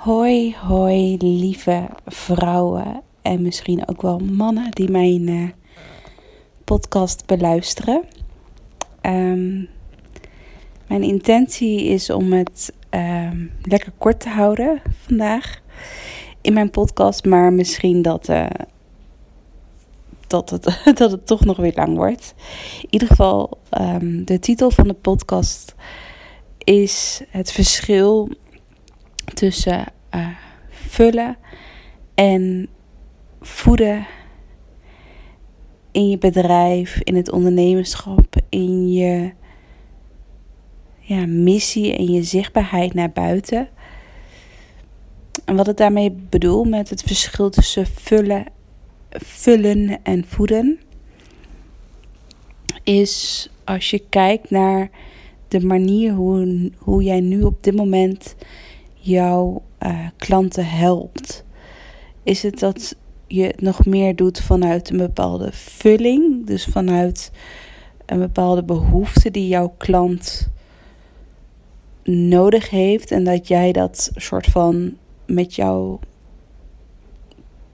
Hoi, hoi, lieve vrouwen en misschien ook wel mannen die mijn uh, podcast beluisteren. Um, mijn intentie is om het um, lekker kort te houden vandaag in mijn podcast, maar misschien dat, uh, dat, het, dat het toch nog weer lang wordt. In ieder geval, um, de titel van de podcast is het verschil tussen uh, vullen en voeden in je bedrijf, in het ondernemerschap, in je ja, missie en je zichtbaarheid naar buiten. En wat ik daarmee bedoel met het verschil tussen vullen, vullen en voeden, is als je kijkt naar de manier hoe, hoe jij nu op dit moment jouw uh, klanten helpt? Is het dat je het nog meer doet vanuit een bepaalde vulling, dus vanuit een bepaalde behoefte die jouw klant nodig heeft en dat jij dat soort van met jou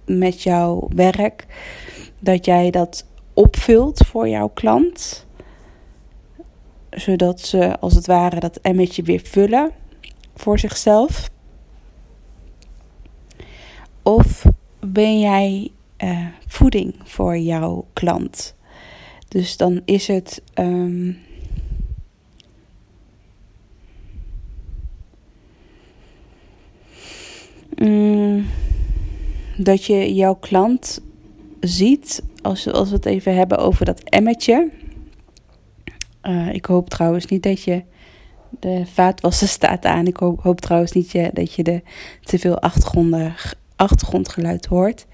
met jouw werk dat jij dat opvult voor jouw klant zodat ze als het ware dat emmetje weer vullen voor zichzelf? Of ben jij uh, voeding voor jouw klant? Dus dan is het. Um, mm, dat je jouw klant ziet, als, als we het even hebben over dat emmetje. Uh, ik hoop trouwens niet dat je de vaatwasser staat aan. Ik hoop, trouwens niet je, dat je de te veel achtergrondgeluid hoort.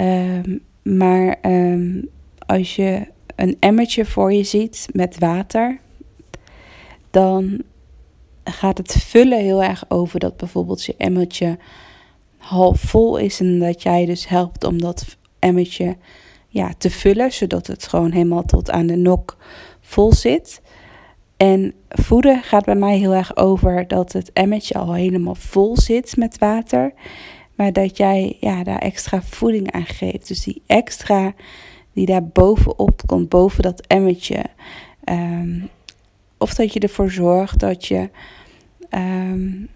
Um, maar um, als je een emmertje voor je ziet met water, dan gaat het vullen heel erg over dat bijvoorbeeld je emmertje half vol is en dat jij dus helpt om dat emmertje ja, te vullen, zodat het gewoon helemaal tot aan de nok vol zit. En voeden gaat bij mij heel erg over dat het emmetje al helemaal vol zit met water. Maar dat jij ja, daar extra voeding aan geeft. Dus die extra die daar bovenop komt, boven dat emmetje. Um, of dat je ervoor zorgt dat je. Um,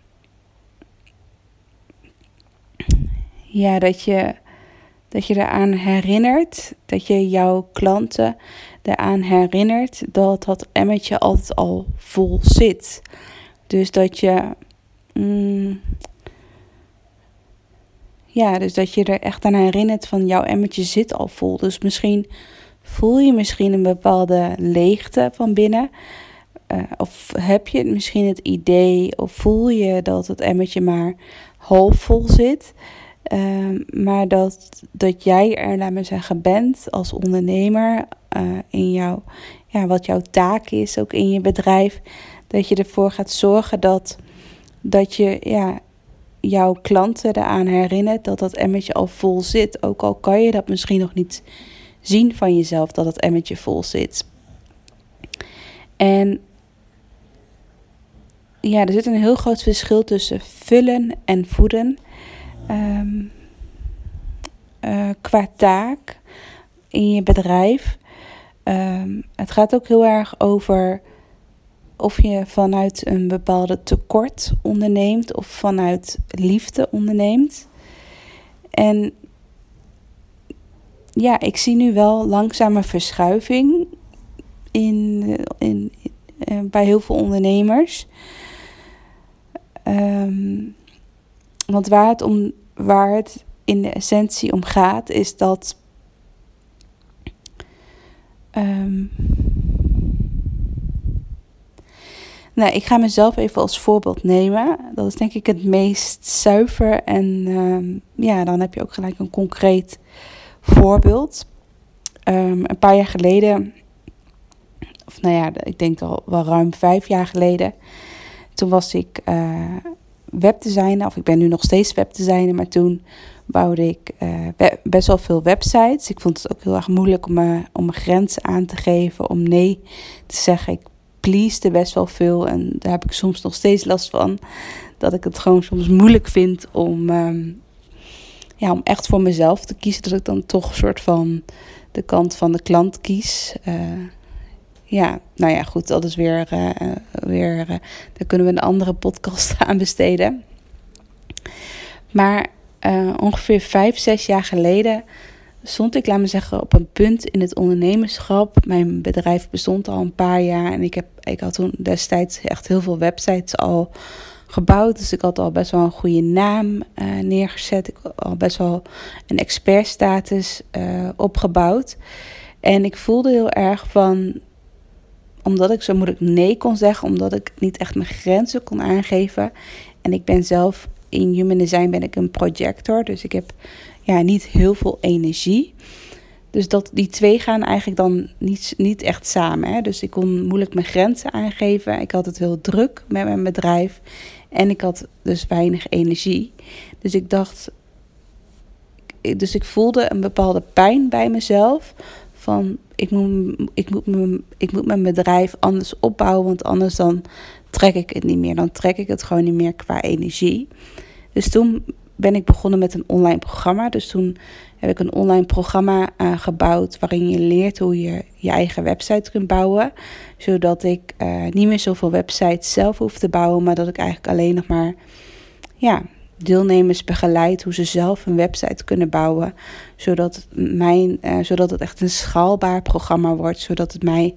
ja, dat je, dat je eraan herinnert. Dat je jouw klanten eraan herinnert dat dat emmetje altijd al vol zit. Dus dat je. Mm, ja, dus dat je er echt aan herinnert van jouw emmertje zit al vol. Dus misschien voel je misschien een bepaalde leegte van binnen. Uh, of heb je misschien het idee of voel je dat het emmertje maar half vol zit. Uh, maar dat, dat jij er, laat maar zeggen, bent als ondernemer, uh, in jouw, ja, wat jouw taak is, ook in je bedrijf. Dat je ervoor gaat zorgen dat, dat je ja, jouw klanten eraan herinnert dat dat emmertje al vol zit. Ook al kan je dat misschien nog niet zien van jezelf dat het emmertje vol zit. En ja, er zit een heel groot verschil tussen vullen en voeden. Um, uh, qua taak in je bedrijf. Um, het gaat ook heel erg over of je vanuit een bepaalde tekort onderneemt of vanuit liefde onderneemt. En ja, ik zie nu wel langzame verschuiving in, in, in bij heel veel ondernemers. Um, want waar het, om, waar het in de essentie om gaat, is dat Um, nou, ik ga mezelf even als voorbeeld nemen. Dat is denk ik het meest zuiver. En um, ja, dan heb je ook gelijk een concreet voorbeeld. Um, een paar jaar geleden, of nou ja, ik denk al wel ruim vijf jaar geleden. Toen was ik uh, webdesigner, of ik ben nu nog steeds webdesigner, maar toen bouwde ik uh, best wel veel websites. Ik vond het ook heel erg moeilijk om, me, om mijn grenzen aan te geven, om nee te zeggen. Ik pleaste best wel veel en daar heb ik soms nog steeds last van. dat ik het gewoon soms moeilijk vind om, ehm, ja, om echt voor mezelf te kiezen. Dat ik dan toch een soort van de kant van de klant kies. Uh, ja, nou ja, goed, dat is weer, uh, weer daar kunnen we een andere podcast aan besteden. Maar ongeveer vijf, zes jaar geleden stond ik, laat me zeggen, op een punt in het ondernemerschap. Mijn bedrijf bestond al een paar jaar en ik, heb, ik had toen destijds echt heel veel websites al gebouwd. Dus ik had al best wel een goede naam uh, neergezet. Ik had al best wel een expertstatus uh, opgebouwd. En ik voelde heel erg van, omdat ik zo moeilijk nee kon zeggen, omdat ik niet echt mijn grenzen kon aangeven. En ik ben zelf in Human Design ben ik een projector, dus ik heb ja, niet heel veel energie. Dus dat, die twee gaan eigenlijk dan niet, niet echt samen. Hè? Dus ik kon moeilijk mijn grenzen aangeven. Ik had het heel druk met mijn bedrijf. En ik had dus weinig energie. Dus ik dacht. Dus ik voelde een bepaalde pijn bij mezelf. Van ik moet, ik moet, mijn, ik moet mijn bedrijf anders opbouwen. Want anders dan trek ik het niet meer. Dan trek ik het gewoon niet meer qua energie. Dus toen ben ik begonnen met een online programma. Dus toen heb ik een online programma uh, gebouwd waarin je leert hoe je je eigen website kunt bouwen. Zodat ik uh, niet meer zoveel websites zelf hoef te bouwen, maar dat ik eigenlijk alleen nog maar ja, deelnemers begeleid hoe ze zelf een website kunnen bouwen. Zodat, mijn, uh, zodat het echt een schaalbaar programma wordt. Zodat het mij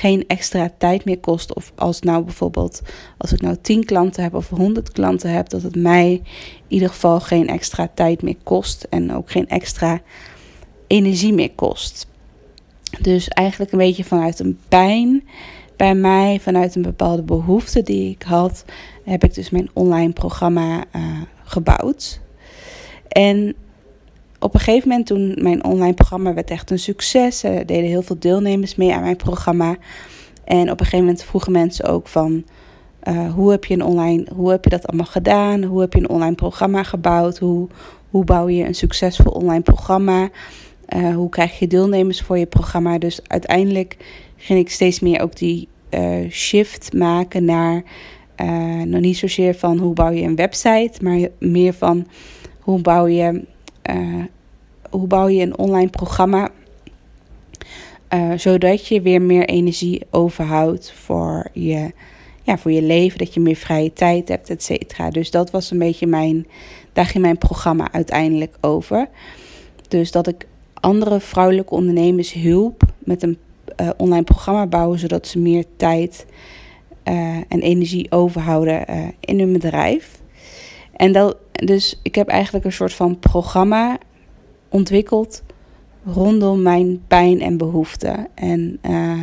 geen extra tijd meer kost. Of als nou bijvoorbeeld, als ik nou 10 klanten heb of 100 klanten heb, dat het mij in ieder geval geen extra tijd meer kost. En ook geen extra energie meer kost. Dus eigenlijk een beetje vanuit een pijn bij mij, vanuit een bepaalde behoefte die ik had, heb ik dus mijn online programma uh, gebouwd. En op een gegeven moment toen mijn online programma werd echt een succes. Er deden heel veel deelnemers mee aan mijn programma. En op een gegeven moment vroegen mensen ook van... Uh, hoe, heb je een online, hoe heb je dat allemaal gedaan? Hoe heb je een online programma gebouwd? Hoe, hoe bouw je een succesvol online programma? Uh, hoe krijg je deelnemers voor je programma? Dus uiteindelijk ging ik steeds meer ook die uh, shift maken naar... nog niet zozeer van hoe bouw je een website... maar meer van hoe bouw je uh, hoe bouw je een online programma uh, zodat je weer meer energie overhoudt voor je, ja, voor je leven, dat je meer vrije tijd hebt, et cetera. Dus dat was een beetje mijn, daar ging mijn programma uiteindelijk over. Dus dat ik andere vrouwelijke ondernemers hielp met een uh, online programma bouwen, zodat ze meer tijd en energie overhouden in hun bedrijf. En dat, dus ik heb eigenlijk een soort van programma ontwikkeld rondom mijn pijn en behoeften. En uh,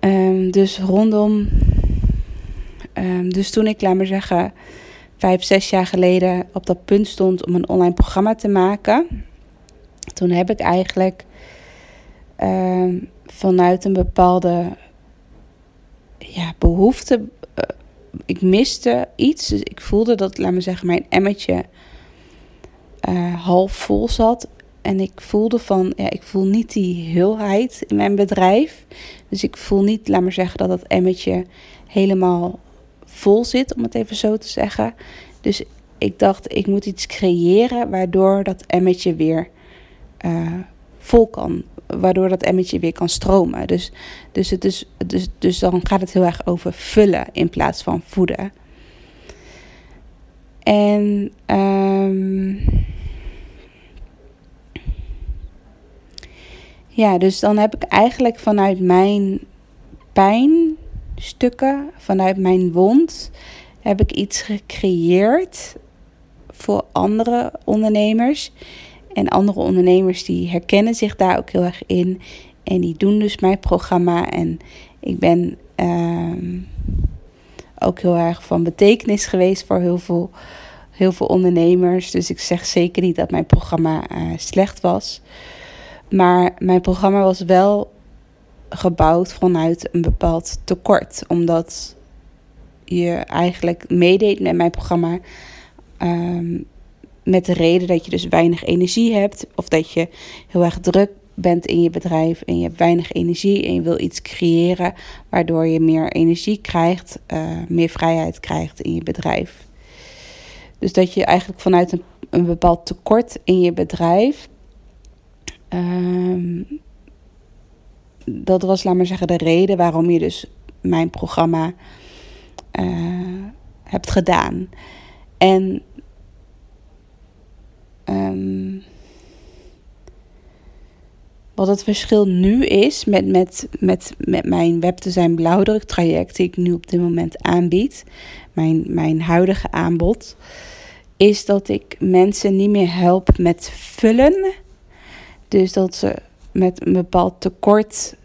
um, dus rondom. Um, dus toen ik, laat maar zeggen, vijf, zes jaar geleden op dat punt stond om een online programma te maken, toen heb ik eigenlijk um, vanuit een bepaalde ja, behoefte ik miste iets. Dus ik voelde dat, laat me zeggen, mijn emmertje uh, half vol zat. En ik voelde van, ja, ik voel niet die heelheid in mijn bedrijf. Dus ik voel niet, laat maar zeggen, dat dat emmertje helemaal vol zit, om het even zo te zeggen. Dus ik dacht, ik moet iets creëren waardoor dat emmertje weer uh, vol kan waardoor dat emmetje weer kan stromen. Dus, dus, het is, dus, dus dan gaat het heel erg over vullen in plaats van voeden. En um, ja, dus dan heb ik eigenlijk vanuit mijn pijnstukken, vanuit mijn wond, heb ik iets gecreëerd voor andere ondernemers en andere ondernemers die herkennen zich daar ook heel erg in. En die doen dus mijn programma. En ik ben uh, ook heel erg van betekenis geweest voor heel veel, heel veel ondernemers. Dus ik zeg zeker niet dat mijn programma uh, slecht was. Maar mijn programma was wel gebouwd vanuit een bepaald tekort. Omdat je eigenlijk meedeed met mijn programma. Um, met de reden dat je dus weinig energie hebt of dat je heel erg druk bent in je bedrijf en je hebt weinig energie en je wil iets creëren waardoor je meer energie krijgt, uh, meer vrijheid krijgt in je bedrijf. Dus dat je eigenlijk vanuit een, een bepaald tekort in je bedrijf. Um, dat was, laat maar zeggen, de reden waarom je dus mijn programma uh, hebt gedaan. En um, wat het verschil nu is met, met, met, met mijn webdesign blauwdruk traject die ik nu op dit moment aanbied, mijn, mijn huidige aanbod, is dat ik mensen niet meer help met vullen. Dus dat ze met een bepaald tekort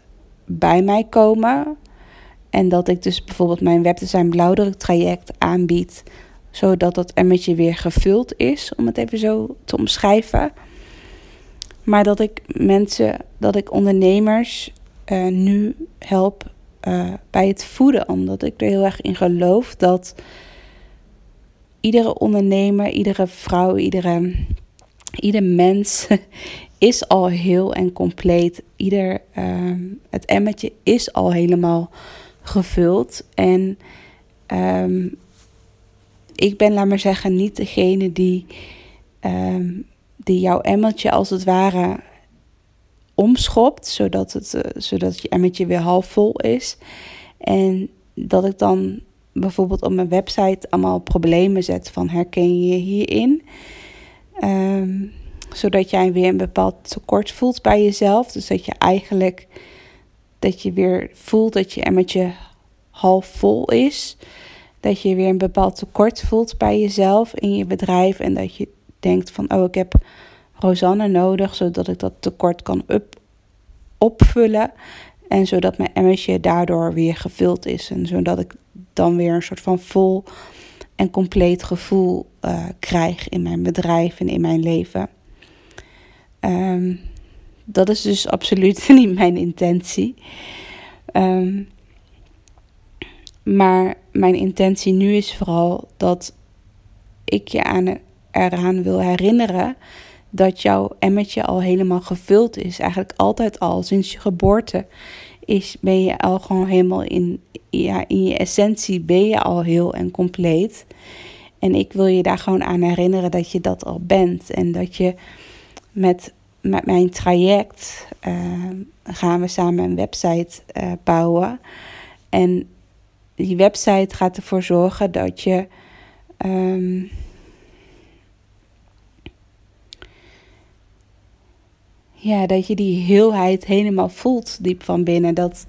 bij mij komen. En dat ik dus bijvoorbeeld mijn webdesign blauwdruk traject aanbied. Zodat dat emmetje weer gevuld is, om het even zo te omschrijven. Maar dat ik mensen, dat ik ondernemers uh, nu help uh, bij het voeden. Omdat ik er heel erg in geloof dat iedere ondernemer, iedere vrouw, iedere, ieder mens is al heel en compleet. Ieder, uh, het emmetje is al helemaal gevuld. En um, ik ben, laat maar zeggen, niet degene die um, die jouw emmertje als het ware omschopt, zodat, het, uh, zodat je emmertje weer half vol is. En dat ik dan bijvoorbeeld op mijn website allemaal problemen zet van herken je hierin. Um, zodat jij weer een bepaald tekort voelt bij jezelf. Dus dat je eigenlijk dat je weer voelt dat je emmertje half vol is. Dat je weer een bepaald tekort voelt bij jezelf in je bedrijf. En dat je denkt van, oh, ik heb Rosanne nodig, zodat ik dat tekort kan opvullen. En zodat mijn emmertje daardoor weer gevuld is. En zodat ik dan weer een soort van vol en compleet gevoel uh, krijg in mijn bedrijf en in mijn leven. Um, dat is dus absoluut niet mijn intentie. Um, maar mijn intentie nu is vooral dat ik je aan eraan wil herinneren dat jouw emmertje al helemaal gevuld is. Eigenlijk altijd al, sinds je geboorte is, ben je al gewoon helemaal in, ja, in je essentie ben je al heel en compleet. En ik wil je daar gewoon aan herinneren dat je dat al bent. En dat je met, met mijn traject uh, gaan we samen een website uh, bouwen. En die website gaat ervoor zorgen dat je. Um, ja, dat je die heelheid helemaal voelt diep van binnen. Dat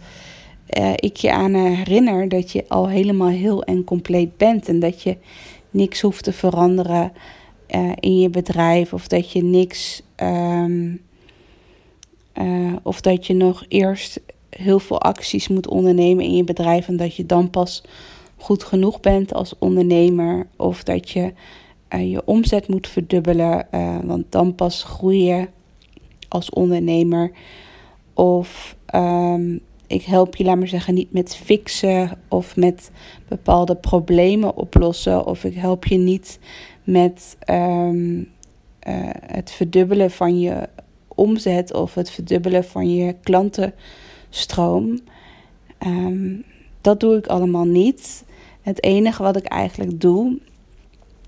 uh, ik je aan herinner dat je al helemaal heel en compleet bent. En dat je niks hoeft te veranderen uh, in je bedrijf. Of dat je niks. Um, uh, of dat je nog eerst heel veel acties moet ondernemen in je bedrijf. En dat je dan pas goed genoeg bent als ondernemer. Of dat je je omzet moet verdubbelen. want dan pas groei je als ondernemer. Of um, ik help je, laat maar zeggen, niet met fixen of met bepaalde problemen oplossen. Of ik help je niet met um, uh, het verdubbelen van je omzet of het verdubbelen van je klantenstroom. Um, dat doe ik allemaal niet. Het enige wat ik eigenlijk doe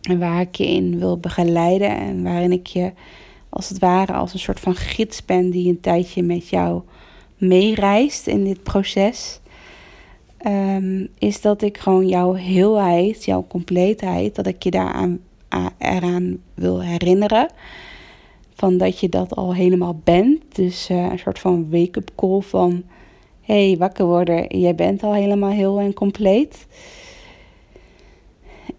en waar ik je in wil begeleiden en waarin ik je als het ware als een soort van gids ben die een tijdje met jou meereist in dit proces. Um, is dat ik gewoon jouw heelheid, jouw compleetheid, dat ik je daaraan eraan wil herinneren. Van dat je dat al helemaal bent. Dus uh, een soort van wake-up call van... hey, wakker worden, jij bent al helemaal heel en compleet.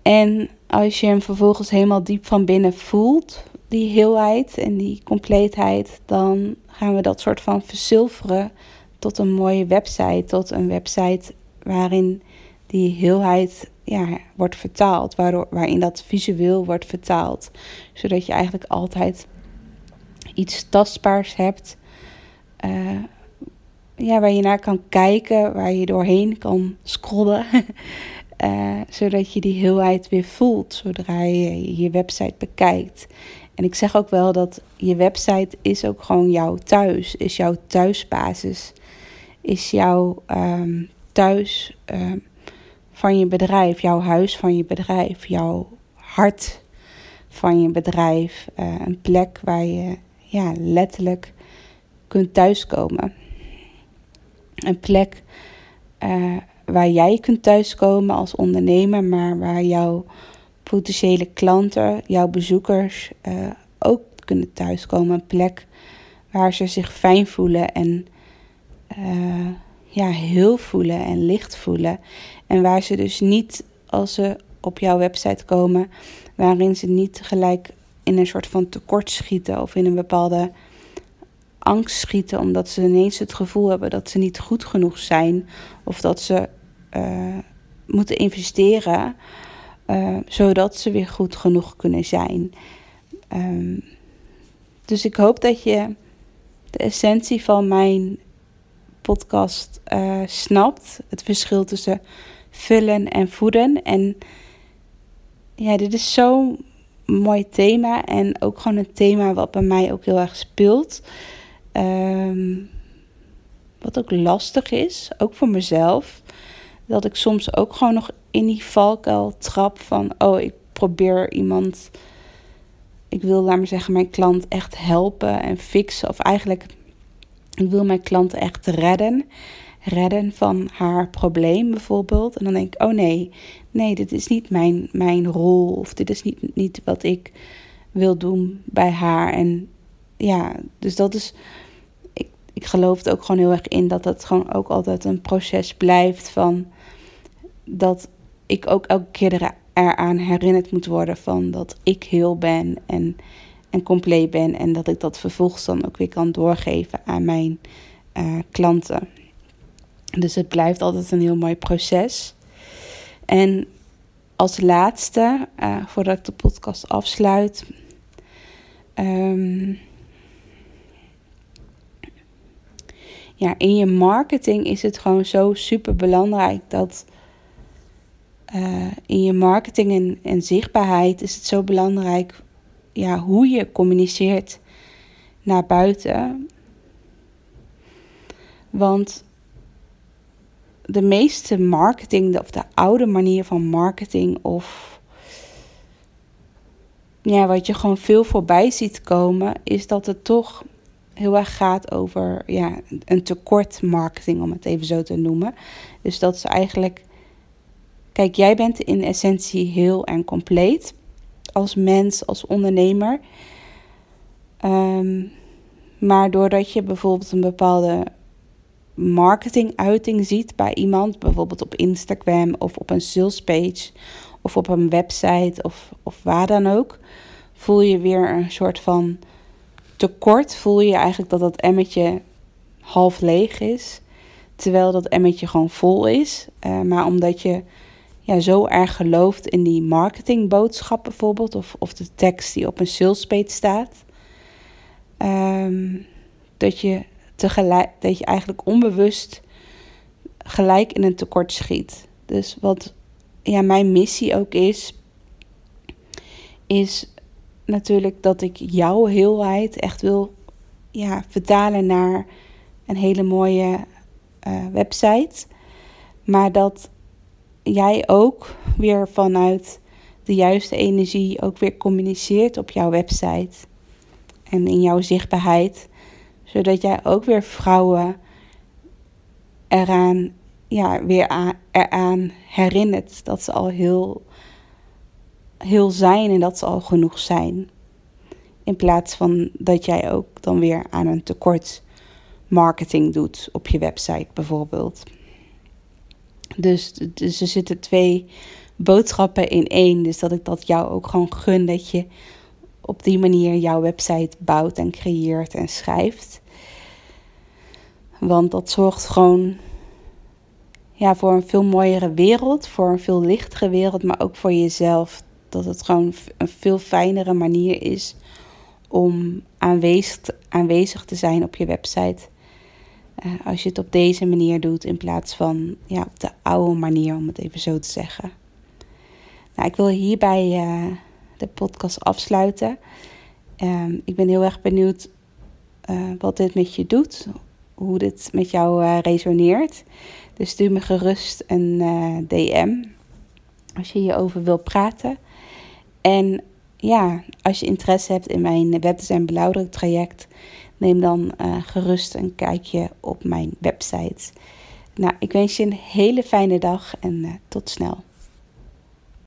En als je hem vervolgens helemaal diep van binnen voelt, die heelheid en die compleetheid, dan gaan we dat soort van verzilveren tot een mooie website, tot een website waarin die heelheid ja, wordt vertaald, waardoor, waarin dat visueel wordt vertaald, zodat je eigenlijk altijd iets tastbaars hebt, uh, ja, waar je naar kan kijken, waar je doorheen kan scrollen. Uh, zodat je die heelheid weer voelt zodra je je website bekijkt. En ik zeg ook wel dat je website is ook gewoon jouw thuis, is jouw thuisbasis, is jouw um, thuis um, van je bedrijf, jouw huis van je bedrijf, jouw hart van je bedrijf, uh, een plek waar je ja, letterlijk kunt thuiskomen. Een plek uh, waar jij kunt thuiskomen als ondernemer, maar waar jouw potentiële klanten, jouw bezoekers uh, ook kunnen thuiskomen. Een plek waar ze zich fijn voelen en uh, ja, heel voelen en licht voelen. En waar ze dus niet, als ze op jouw website komen, waarin ze niet gelijk in een soort van tekort schieten of in een bepaalde angst schieten, omdat ze ineens het gevoel hebben dat ze niet goed genoeg zijn of dat ze uh, moeten investeren, uh, zodat ze weer goed genoeg kunnen zijn. Um, dus ik hoop dat je de essentie van mijn podcast uh, snapt. Het verschil tussen vullen en voeden. En ja, dit is zo'n mooi thema. En ook gewoon een thema wat bij mij ook heel erg speelt. Um, wat ook lastig is, ook voor mezelf. Dat ik soms ook gewoon nog in die valkuil trap van... oh, ik probeer iemand... Ik wil, laat maar zeggen, mijn klant echt helpen en fixen. Of eigenlijk, ik wil mijn klant echt redden. Redden van haar probleem bijvoorbeeld. En dan denk ik, oh nee, nee, dit is niet mijn, mijn rol. Of dit is niet, niet wat ik wil doen bij haar. En ja, dus dat is ik geloof er ook gewoon heel erg in dat het gewoon ook altijd een proces blijft van dat ik ook elke keer eraan herinnerd moet worden van dat ik heel ben en, en compleet ben en dat ik dat vervolgens dan ook weer kan doorgeven aan mijn uh, klanten. Dus het blijft altijd een heel mooi proces. En als laatste, uh, voordat ik de podcast afsluit, um, ja, in je marketing is het gewoon zo super belangrijk dat uh, in je marketing en, en zichtbaarheid is het zo belangrijk ja, hoe je communiceert naar buiten. Want de meeste marketing, of de oude manier van marketing, of ja, wat je gewoon veel voorbij ziet komen, is dat het toch heel erg gaat over ja, een tekort marketing, om het even zo te noemen. Dus dat is eigenlijk. Kijk, jij bent in essentie heel en compleet als mens, als ondernemer. Um, maar doordat je bijvoorbeeld een bepaalde marketinguiting ziet bij iemand, bijvoorbeeld op Instagram of op een salespage of op een website of, of waar dan ook, voel je weer een soort van tekort voel je eigenlijk dat dat emmetje half leeg is. Terwijl dat emmetje gewoon vol is. Uh, maar omdat je ja, zo erg gelooft in die marketingboodschap bijvoorbeeld. Of, of de tekst die op een salespage staat. Um, dat, je tegelijk, dat je eigenlijk onbewust gelijk in een tekort schiet. Dus wat ja, mijn missie ook is, is natuurlijk dat ik jouw heelheid echt wil ja, vertalen naar een hele mooie uh, website. Maar dat jij ook weer vanuit de juiste energie ook weer communiceert op jouw website. En in jouw zichtbaarheid. Zodat jij ook weer vrouwen eraan, ja, weer aan, eraan herinnert dat ze al heel heel zijn en dat ze al genoeg zijn. In plaats van dat jij ook dan weer aan een tekort marketing doet op je website bijvoorbeeld. Dus, dus er zitten twee boodschappen in één. Dus dat ik dat jou ook gewoon gun dat je op die manier jouw website bouwt en creëert en schrijft. Want dat zorgt gewoon ja, voor een veel mooiere wereld, voor een veel lichtere wereld, maar ook voor jezelf dat het gewoon een veel fijnere manier is om aanwezig, aanwezig te zijn op je website. Uh, als je het op deze manier doet in plaats van ja, op de oude manier, om het even zo te zeggen. Nou, ik wil hierbij uh, de podcast afsluiten. Ehm, ik ben heel erg benieuwd wat dit met je doet, hoe dit met jou resoneert. Dus stuur me gerust een DM als je hierover wil praten. En ja, als je interesse hebt in mijn webdesign blauwdruk traject, neem dan uh, gerust een kijkje op mijn website. Nou, ik wens je een hele fijne dag en uh, tot snel.